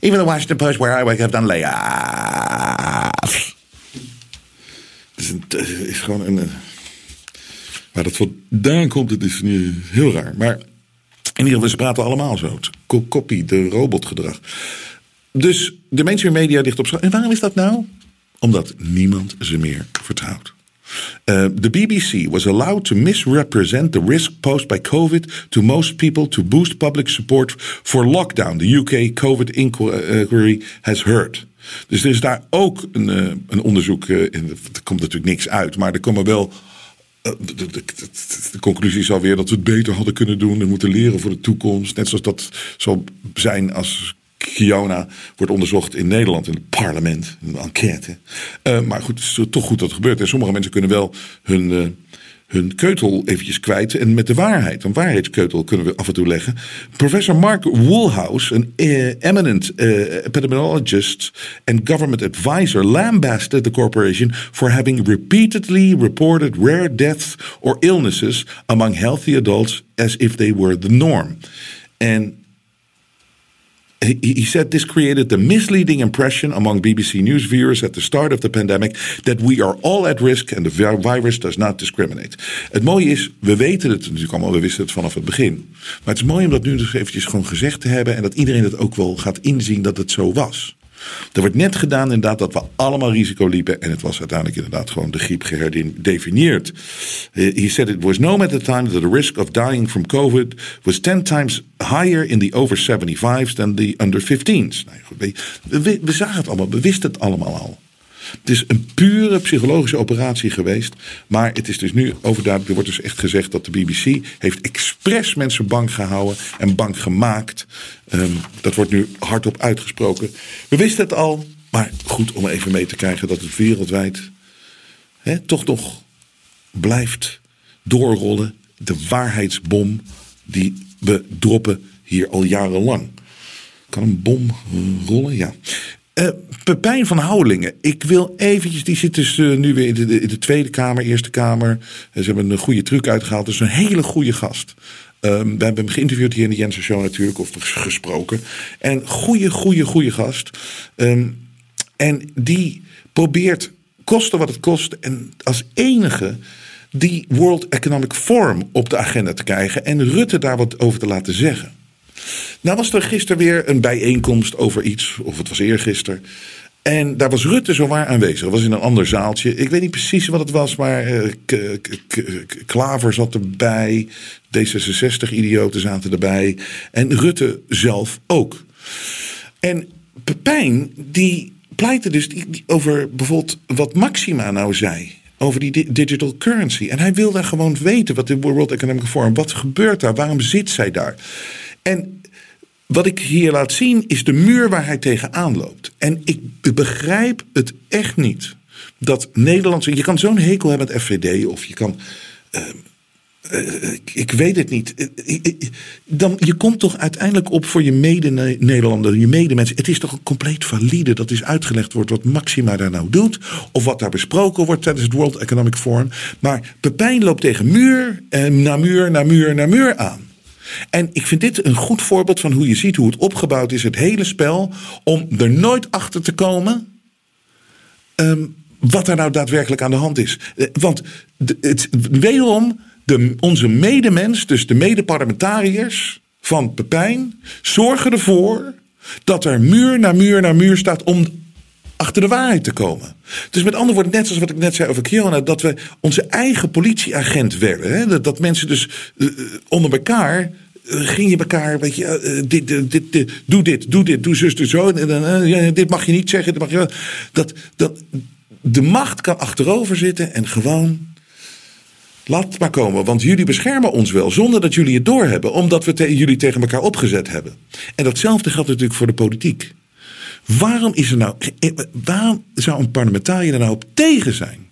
Even the Washington Post, where I work, have done layoffs. Het is, gewoon een. Waar dat vandaan komt, het is heel raar. Maar in ieder geval, ze praten allemaal zo. Kopie, de robotgedrag. Dus de mainstream media ligt op. En waarom is dat nou? Omdat niemand ze meer vertrouwt. Uh, the BBC was allowed to misrepresent the risk posed by COVID to most people to boost public support for lockdown. The UK COVID inquiry has heard. Dus er is daar ook een, uh, een onderzoek. Uh, in, er komt natuurlijk niks uit, maar er komen wel. De, de, de, conclusie is alweer dat we het beter hadden kunnen doen en moeten leren voor de toekomst. Net zoals dat zal zijn als Kiona wordt onderzocht in Nederland, in het parlement, een enquête. Uh, maar goed, het is toch goed dat het gebeurt. En sommige mensen kunnen wel hun, uh, hun keutel eventjes kwijt. En met de waarheid, een waarheidskeutel kunnen we af en toe leggen. Professor Mark Woolhouse, een uh, eminent epidemiologist and government advisor, lambasted the corporation for having repeatedly reported rare deaths or illnesses among healthy adults as if they were the norm. En he, said this created the misleading impression among BBC News viewers at the start of the pandemic that we are all at risk and the virus does not discriminate. Het mooie is, we weten het natuurlijk allemaal, we wisten het vanaf het begin. Maar het is mooi om dat nu dus eventjes gewoon gezegd te hebben en dat iedereen het ook wel gaat inzien dat het zo was. Er wordt net gedaan inderdaad dat we allemaal risico liepen. En het was uiteindelijk inderdaad gewoon de griep geherdefinieerd. He said it was known at the time that the risk of dying from COVID was 10 times higher in the over 75s than the under 15s. Nou, we, we, we zagen het allemaal, we wisten het allemaal al. Het is een pure psychologische operatie geweest. Maar het is dus nu overduidelijk. Er wordt dus echt gezegd dat de BBC heeft expres mensen bang gehouden en bang gemaakt. Um, dat wordt nu hardop uitgesproken. We wisten het al. Maar goed om even mee te krijgen dat het wereldwijd toch nog blijft doorrollen. De waarheidsbom die we droppen hier al jarenlang. Kan een bom rollen? Ja. Uh, Pepijn van Houwelingen, ik wil eventjes, die zit dus uh, nu weer in de, in de, Tweede Kamer, Eerste Kamer. Uh, ze hebben een goede truc uitgehaald, dus een hele goede gast. Um, we hebben hem geïnterviewd hier in de Jensen Show natuurlijk, of gesproken. En goede, goede, goede gast. Um, en die probeert, kosten wat het kost, en als enige die World Economic Forum op de agenda te krijgen en Rutte daar wat over te laten zeggen. Nou was er gisteren weer een bijeenkomst over iets, of het was eergisteren. En daar was Rutte zowaar aanwezig. Dat was in een ander zaaltje. Ik weet niet precies wat het was, maar uh, Klaver zat erbij. D66-idioten zaten erbij. En Rutte zelf ook. En Pepijn, die pleitte dus over bijvoorbeeld wat Maxima nou zei over die digital currency. En hij wilde gewoon weten wat de World Economic Forum, wat gebeurt daar, waarom zit zij daar? En wat ik hier laat zien is de muur waar hij tegenaan loopt. En ik begrijp het echt niet. Dat Nederlandse. Je kan zo'n hekel hebben met FVD of je kan. Uh, uh, ik weet het niet. Uh, dan, je komt toch uiteindelijk op voor je mede-Nederlander, je medemensen. Het is toch een compleet valide dat is uitgelegd wordt wat Maxima daar nou doet. Of wat daar besproken wordt tijdens het World Economic Forum. Maar Pepijn loopt tegen muur, na muur, na muur, na muur aan. En ik vind dit een goed voorbeeld van hoe je ziet hoe het opgebouwd is, het hele spel, om er nooit achter te komen um, wat er nou daadwerkelijk aan de hand is. Eh, want het, wederom, de, onze medemens, dus de medeparlementariërs van Pepijn, zorgen ervoor dat er muur na muur na muur staat om achter de waarheid te komen. Dus met andere woorden, net zoals wat ik net zei over Kiona, dat we onze eigen politieagent werden. Hè? Dat, dat mensen dus uh, onder elkaar uh, ging je elkaar, weet je, dit, dit, dit, doe dit, doe dit, doe zus, doe zo. En, dit mag je niet zeggen. Dit mag je, dat, dat, de macht kan achterover zitten en gewoon. Laat maar komen, want jullie beschermen ons wel zonder dat jullie het doorhebben, omdat we jullie tegen elkaar opgezet hebben. En datzelfde geldt natuurlijk voor de politiek. Waarom, is er nou, eh, waarom zou een parlementariër er nou op tegen zijn?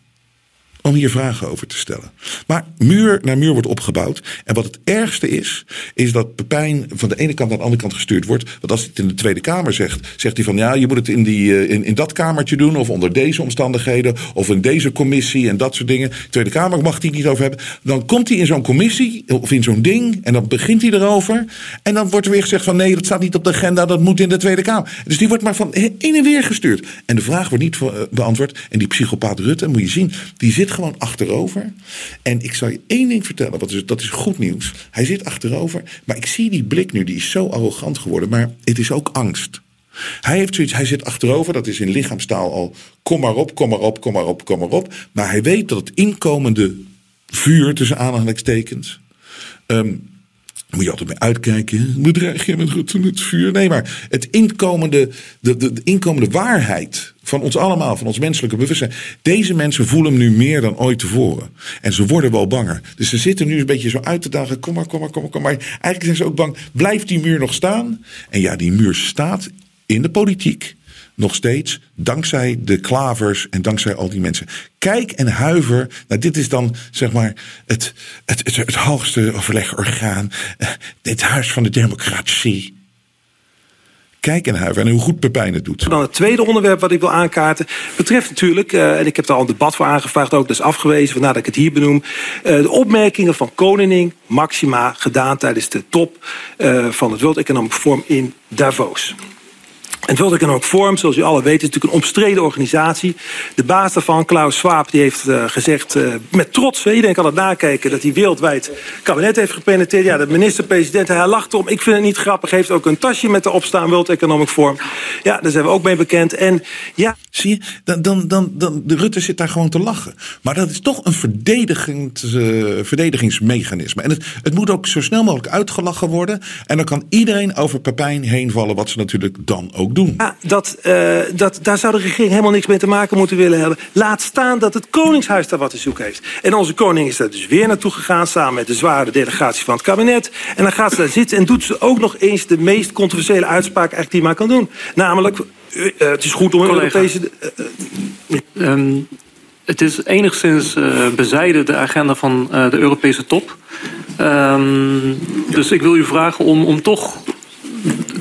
Om hier vragen over te stellen. Maar muur naar muur wordt opgebouwd. En wat het ergste is, is dat Pepijn van de ene kant naar de andere kant gestuurd wordt. Want als hij het in de Tweede Kamer zegt, zegt hij van ja, je moet het in, die, eh, in, in dat kamertje doen. Of onder deze omstandigheden. Of in deze commissie en dat soort dingen. De Tweede Kamer mag hij niet over hebben. Dan komt hij in zo'n commissie of in zo'n ding. En dan begint hij erover. En dan wordt er weer gezegd van nee, dat staat niet op de agenda. Dat moet in de Tweede Kamer. Dus die wordt maar van heen en weer gestuurd. En de vraag wordt niet eh, beantwoord. En die psychopaat Rutte, moet je zien, die zit gewoon achterover. En ik zal je één ding vertellen, wat is, dat is goed nieuws. Hij zit achterover, maar ik zie die blik nu, die is zo arrogant geworden. Maar het is ook angst. Hij heeft zoiets, hij zit achterover, dat is in lichaamstaal al kom maar op, kom maar op, kom maar op, kom maar op. Maar hij weet dat het inkomende vuur tussen aanhalingstekens. Um, moet je altijd mee uitkijken. Bedreig je met, het vuur? Nee, maar het inkomende, de, de, de, inkomende waarheid van ons allemaal, van ons menselijke bewustzijn. Deze mensen voelen hem nu meer dan ooit tevoren. En ze worden wel banger. Dus ze zitten nu een beetje zo uit te dagen. Kom maar, kom maar, kom maar, kom maar. Eigenlijk zijn ze ook bang. Blijft die muur nog staan? En ja, die muur staat in de politiek nog steeds, dankzij de klavers en dankzij al die mensen. Kijk en huiver. Nou, dit is dan zeg maar het, het, het, het hoogste overlegorgaan. Uh, het huis van de democratie. Kijk en hoe goed Pepijn het doet. Dan het tweede onderwerp wat ik wil aankaarten betreft natuurlijk, uh, en ik heb daar al een debat voor aangevraagd, ook is afgewezen, vandaar dat ik het hier benoem, uh, de opmerkingen van Koning Maxima gedaan tijdens de top uh, van het World Economic Forum in Davos. Het World Economic Forum, zoals u alle weten, is natuurlijk een omstreden organisatie. De baas daarvan, Klaus Schwab, die heeft uh, gezegd uh, met trots, iedereen kan het nakijken, dat hij wereldwijd kabinet heeft gepenetreerd. Ja, de minister-president, hij lacht om. Ik vind het niet grappig, heeft ook een tasje met erop staan World Economic Forum. Ja, daar zijn we ook mee bekend. En ja. Zie je, dan, dan, dan, dan, de Rutte zit daar gewoon te lachen. Maar dat is toch een verdedigend, uh, verdedigingsmechanisme. En het, het moet ook zo snel mogelijk uitgelachen worden. En dan kan iedereen over Pepijn heen vallen, wat ze natuurlijk dan ook doen. Ja, dat, uh, dat, daar zou de regering helemaal niks mee te maken moeten willen hebben. Laat staan dat het Koningshuis daar wat te zoeken heeft. En onze koning is daar dus weer naartoe gegaan... samen met de zware delegatie van het kabinet. En dan gaat ze daar zitten en doet ze ook nog eens... de meest controversiële uitspraak eigenlijk die maar kan doen. Namelijk, uh, het is goed om een Europese... Uh, um, het is enigszins uh, bezijden de agenda van uh, de Europese top. Um, dus ik wil u vragen om, om toch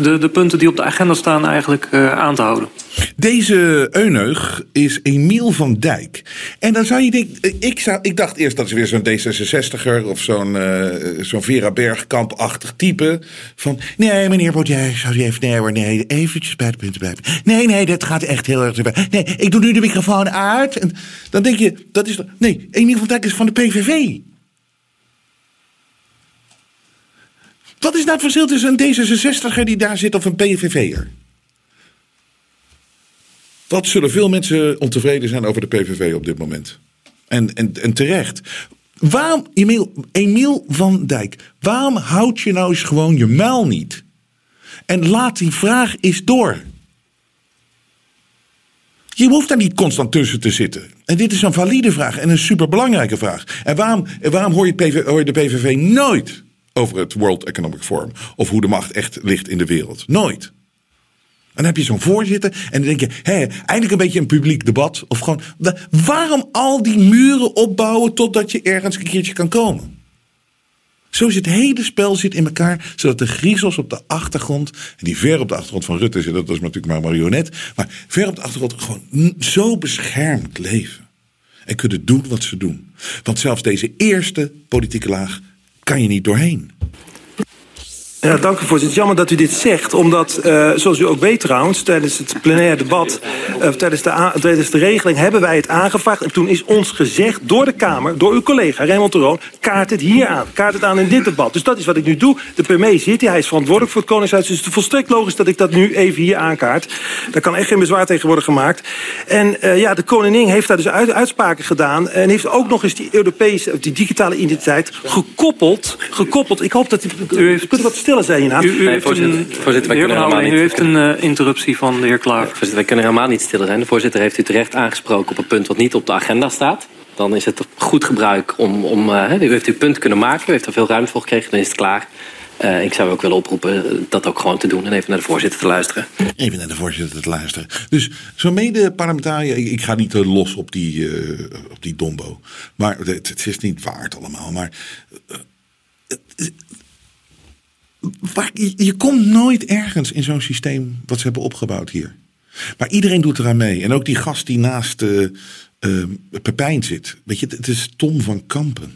de, de punten die op de agenda staan eigenlijk uh, aan te houden. Deze euneug is Emiel van Dijk. En dan zou je denken, ik, zou, ik dacht eerst dat is weer zo'n D66er of zo'n uh, zo'n Vera Bergkamp-achtig type. Van, nee meneer Baudet, zou u even, nee hoor, nee, bij de punten blijven. Nee, nee, dat gaat echt heel erg. Nee, ik doe nu de microfoon uit. En dan denk je, dat is, nee, Emiel van Dijk is van de PVV. Wat is nou het verschil tussen een D66er die daar zit of een PVV'er? Wat zullen veel mensen ontevreden zijn over de PVV op dit moment? En, en, en terecht. Waarom, Emiel, van Dijk, waarom houd je nou eens gewoon je muil niet? En laat die vraag eens door. Je hoeft daar niet constant tussen te zitten. En dit is een valide vraag en een superbelangrijke vraag. En waarom, waarom hoor, je PV, hoor je de PVV nooit over het World Economic Forum. Of hoe de macht echt ligt in de wereld. Nooit. En dan heb je zo'n voorzitter en dan denk je, hé, eindelijk een beetje een publiek debat. Of gewoon, waarom al die muren opbouwen totdat je ergens een keertje kan komen? Zo zit het hele spel zit in elkaar, zodat de griezels op de achtergrond, die ver op de achtergrond van Rutte zitten, dat is natuurlijk maar een marionet, maar ver op de achtergrond gewoon zo beschermd leven. En kunnen doen wat ze doen. Want zelfs deze eerste politieke laag kan je niet doorheen. Ja, dank u voorzitter. Jammer dat u dit zegt, omdat, uh, zoals u ook weet trouwens, tijdens het plenaire debat, uh, tijdens, de tijdens de regeling hebben wij het aangevraagd. En toen is ons gezegd door de Kamer, door uw collega Raymond Roon, kaart het hier aan. Kaart het aan in dit debat. Dus dat is wat ik nu doe. De premier zit hier, hij is verantwoordelijk voor het Koningshuis. Dus het is volstrekt logisch dat ik dat nu even hier aankaart. Daar kan echt geen bezwaar tegen worden gemaakt. En uh, ja, de koningin heeft daar dus uit, uitspraken gedaan. En heeft ook nog eens die Europese, die digitale identiteit gekoppeld. gekoppeld. Ik hoop dat u, u kunt wat stil zijn je naam. U, u nee, voorzitter, een, voorzitter, wij kunnen helemaal niet... U heeft een uh, interruptie van de heer Klaver. Ja, voorzitter, wij kunnen helemaal niet stil zijn. De voorzitter heeft u terecht aangesproken op een punt wat niet op de agenda staat. Dan is het goed gebruik om... om uh, u heeft uw punt kunnen maken, u heeft er veel ruimte voor gekregen, dan is het klaar. Uh, ik zou ook willen oproepen dat ook gewoon te doen en even naar de voorzitter te luisteren. Even naar de voorzitter te luisteren. Dus zo'n mede-parlementariër, ik, ik, ga niet los op die, uh, op die dombo. Maar het, het, is niet waard allemaal. Maar uh, je, je komt nooit ergens in zo'n systeem wat ze hebben opgebouwd hier. Maar iedereen doet eraan mee. En ook die gast die naast uh, uh, Pepijn zit. Weet je, het is Tom van Kampen.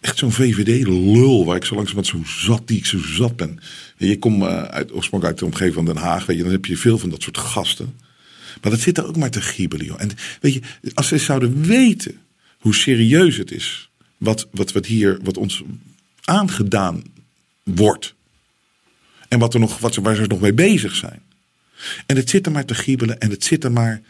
Echt zo'n VVD-lul waar ik zo langzamerhand zo zat, die ik zo zat ben. Je komt uh, uit, oorspronkelijk uit de omgeving van Den Haag. Weet je, dan heb je veel van dat soort gasten. Maar dat zit er ook maar te giebelen, joh. En weet je, als ze zouden weten hoe serieus het is. Wat, wat, wat hier, wat ons aangedaan wordt. En wat er nog, wat waar ze nog mee bezig zijn. En het zit er maar te giebelen en het zit er maar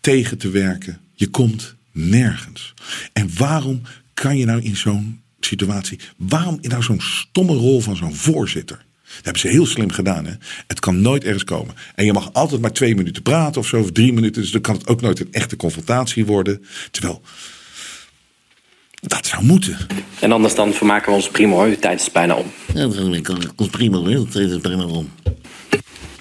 tegen te werken. Je komt nergens. En waarom kan je nou in zo'n situatie, waarom in nou zo'n stomme rol van zo'n voorzitter? Dat hebben ze heel slim gedaan. Hè? Het kan nooit ergens komen. En je mag altijd maar twee minuten praten of zo, of drie minuten. Dus dan kan het ook nooit een echte confrontatie worden. Terwijl, dat zou moeten. En anders dan vermaken we ons prima hoor. Uw tijd is bijna om. Ja, kan ons prima hoor. De tijd is bijna om.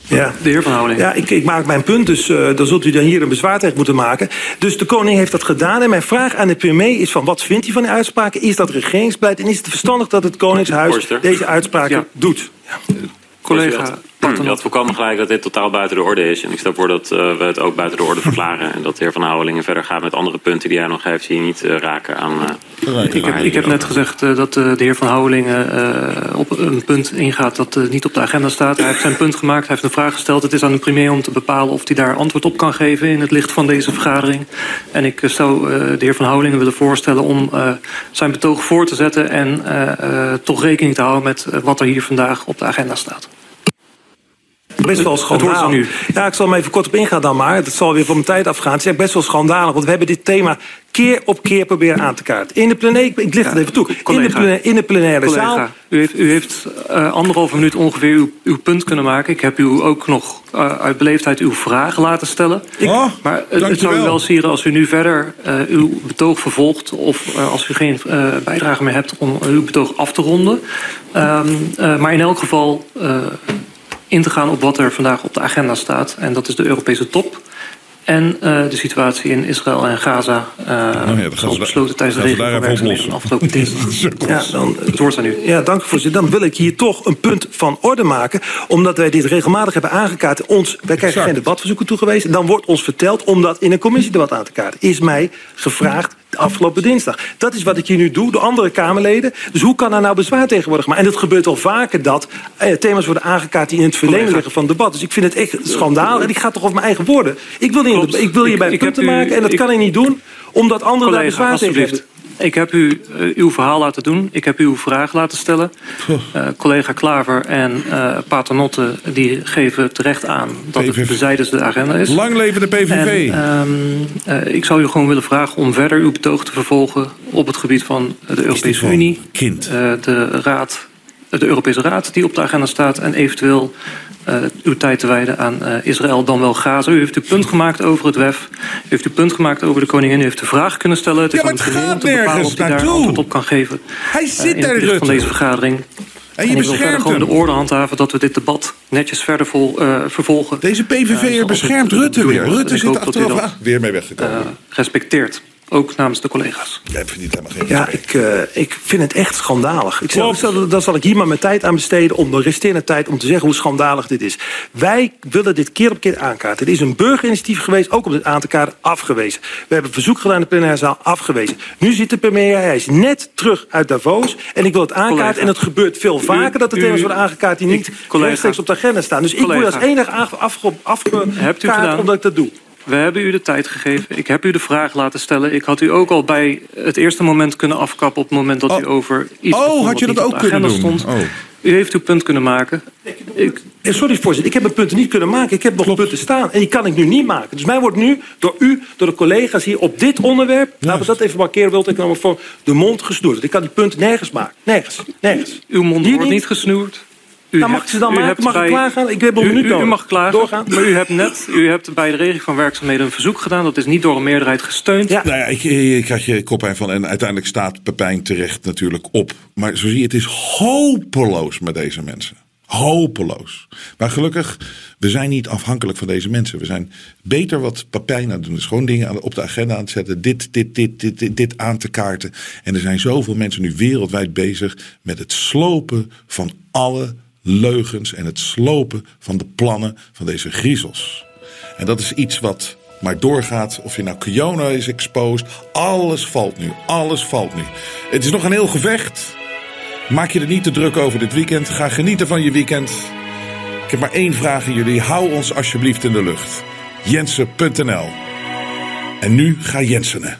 Ja, de heer Van Houding. Ja, ik, ik maak mijn punt, dus uh, dan zult u dan hier een bezwaar tegen moeten maken. Dus de koning heeft dat gedaan. En mijn vraag aan de premier is van wat vindt hij van die uitspraken? Is dat regeringsbeleid? En is het verstandig dat het Koningshuis deze uitspraken ja. doet? Ja. Collega, Je had volkomen gelijk dat dit totaal buiten de orde is. En ik stel voor dat uh, we het ook buiten de orde verklaren. En dat de heer Van Houwelingen verder gaat met andere punten die hij nog heeft... die niet uh, raken aan... Uh, ik heb, ik heb net gezegd dat de heer Van Houwelingen op een punt ingaat... dat niet op de agenda staat. Hij heeft zijn punt gemaakt, hij heeft een vraag gesteld. Het is aan de premier om te bepalen of hij daar antwoord op kan geven... in het licht van deze vergadering. En ik zou de heer Van Houwelingen willen voorstellen... om zijn betoog voor te zetten en toch rekening te houden... met wat er hier vandaag op de agenda staat best wel schandalig. Ja, ik zal hem even kort op ingaan dan maar. Het zal weer van mijn tijd afgaan. Het is echt best wel schandalig, want we hebben dit thema keer op keer proberen aan te kaarten. In de plenaire, ik licht het even toe. in, de plenaire, in de plenaire zaal. U heeft, u heeft uh, anderhalve minuut ongeveer uw, uw, punt kunnen maken. Ik heb u ook nog uh, uit beleefdheid uw vraag laten stellen. Ik, oh, maar het, het zou u wel sieren als u nu verder uh, uw betoog vervolgt... of als u geen bijdrage meer hebt om uw betoog af te ronden. Um, maar in elk geval in te gaan op wat er vandaag op de agenda staat. En dat is de Europese top. En uh, de situatie in Israël en Gaza. Uh, oh ja, zoals besloten tijdens de regenwerkzaamheden afgelopen dinsdag. ja, dan, het woord aan u. Ja, dank u voorzitter. Dan wil ik hier toch een punt van orde maken. Omdat wij dit regelmatig hebben aangekaart. Ons, wij krijgen geen debatverzoeken toegewezen. Dan wordt ons verteld om dat in een commissiedebat aan te kaarten. Is mij gevraagd afgelopen dinsdag. Dat is wat ik hier nu doe, door andere Kamerleden. Dus hoe kan daar nou bezwaar tegenwoordig maar? En het gebeurt al vaker dat eh, thema's worden aangekaart... die in het verlenen liggen van het debat. Dus ik vind het echt schandaal. En ik ga toch over mijn eigen woorden. Ik wil, niet, ik wil hierbij punten maken en dat kan ik niet doen... omdat anderen daar bezwaar tegen hebben. Ik heb u uh, uw verhaal laten doen. Ik heb u uw vraag laten stellen. Uh, collega Klaver en uh, Paternotte die geven terecht aan dat PVV. het bezijden de agenda is. Lang leven de PVV. En, um, ik zou u gewoon willen vragen om verder uw betoog te vervolgen op het gebied van de Europese Unie. Kind. de Raad de Europese Raad die op de agenda staat... en eventueel uw tijd te wijden aan uh, Israël dan wel Gaza. U heeft uw punt gemaakt over het WEF. U heeft uw punt gemaakt over de koningin. U heeft de vraag kunnen stellen. Het is ja, maar het gaat nergens of hij daar antwoord op kan geven. Hij zit uh, daar, Rutte. van deze vergadering. En, je en ik wil verder gewoon de orde handhaven dat we dit debat netjes verder vol, uh, vervolgen. Deze PVV'er beschermt Rutte weer. Rutte zit achteraf ah, weer mee weggekomen. Uh, respecteert. Ook namens de collega's. Jij verdient helemaal geen Ja, ik, uh, ik vind het echt schandalig. Ik zal, dan zal ik hier maar mijn tijd aan besteden... om de resterende tijd om te zeggen hoe schandalig dit is. Wij willen dit keer op keer aankaarten. Het is een burgerinitiatief geweest, ook om dit aan te kaarten, afgewezen. We hebben verzoek gedaan in de plenaire zaal, afgewezen. Nu zit de premier, hij is net terug uit Davos... en ik wil het aankaarten collega. en het gebeurt veel vaker... dat de thema's worden aangekaart die niet rechtstreeks op de agenda staan. Dus collega. ik word als enige afgekaart omdat ik dat doe. We hebben u de tijd gegeven. Ik heb u de vraag laten stellen. Ik had u ook al bij het eerste moment kunnen afkappen... op het moment dat oh. u over iets oh, had je dat ook kunnen doen? Stond. Oh. U heeft uw punt kunnen maken. Ik, sorry voorzitter, ik heb mijn punten niet kunnen maken. Ik heb nog Klopt. punten staan en die kan ik nu niet maken. Dus mij wordt nu door u, door de collega's hier op dit onderwerp... Juist. laten we dat even markeren, wilt ik nou voor de mond gesnoerd. Ik kan die punten nergens maken. Nergens. nergens. Uw mond hier wordt niet gesnoerd. U nou, mag ze dan maken? Mag bij, ik klaargaan? Ik heb een minuut u, u, mag klagen, Doorgaan. maar u hebt net u hebt bij de regeling van werkzaamheden een verzoek gedaan. Dat is niet door een meerderheid gesteund. Ja. Nou ja, ik, ik had je koppijn van. En uiteindelijk staat Pepijn terecht natuurlijk op. Maar zo zie je, het is hopeloos met deze mensen. Hopeloos. Maar gelukkig, we zijn niet afhankelijk van deze mensen. We zijn beter wat Papijn aan het doen. Dus gewoon dingen op de agenda aan het zetten. Dit, dit, dit, dit, dit, dit aan te kaarten. En er zijn zoveel mensen nu wereldwijd bezig met het slopen van alle leugens en het slopen van de plannen van deze griezels. En dat is iets wat maar doorgaat. Of je nou Kiona is exposed. Alles valt nu. Alles valt nu. Het is nog een heel gevecht. Maak je er niet te druk over dit weekend. Ga genieten van je weekend. Ik heb maar één vraag aan jullie. Hou ons alsjeblieft in de lucht. Jensen.nl En nu ga Jensenen.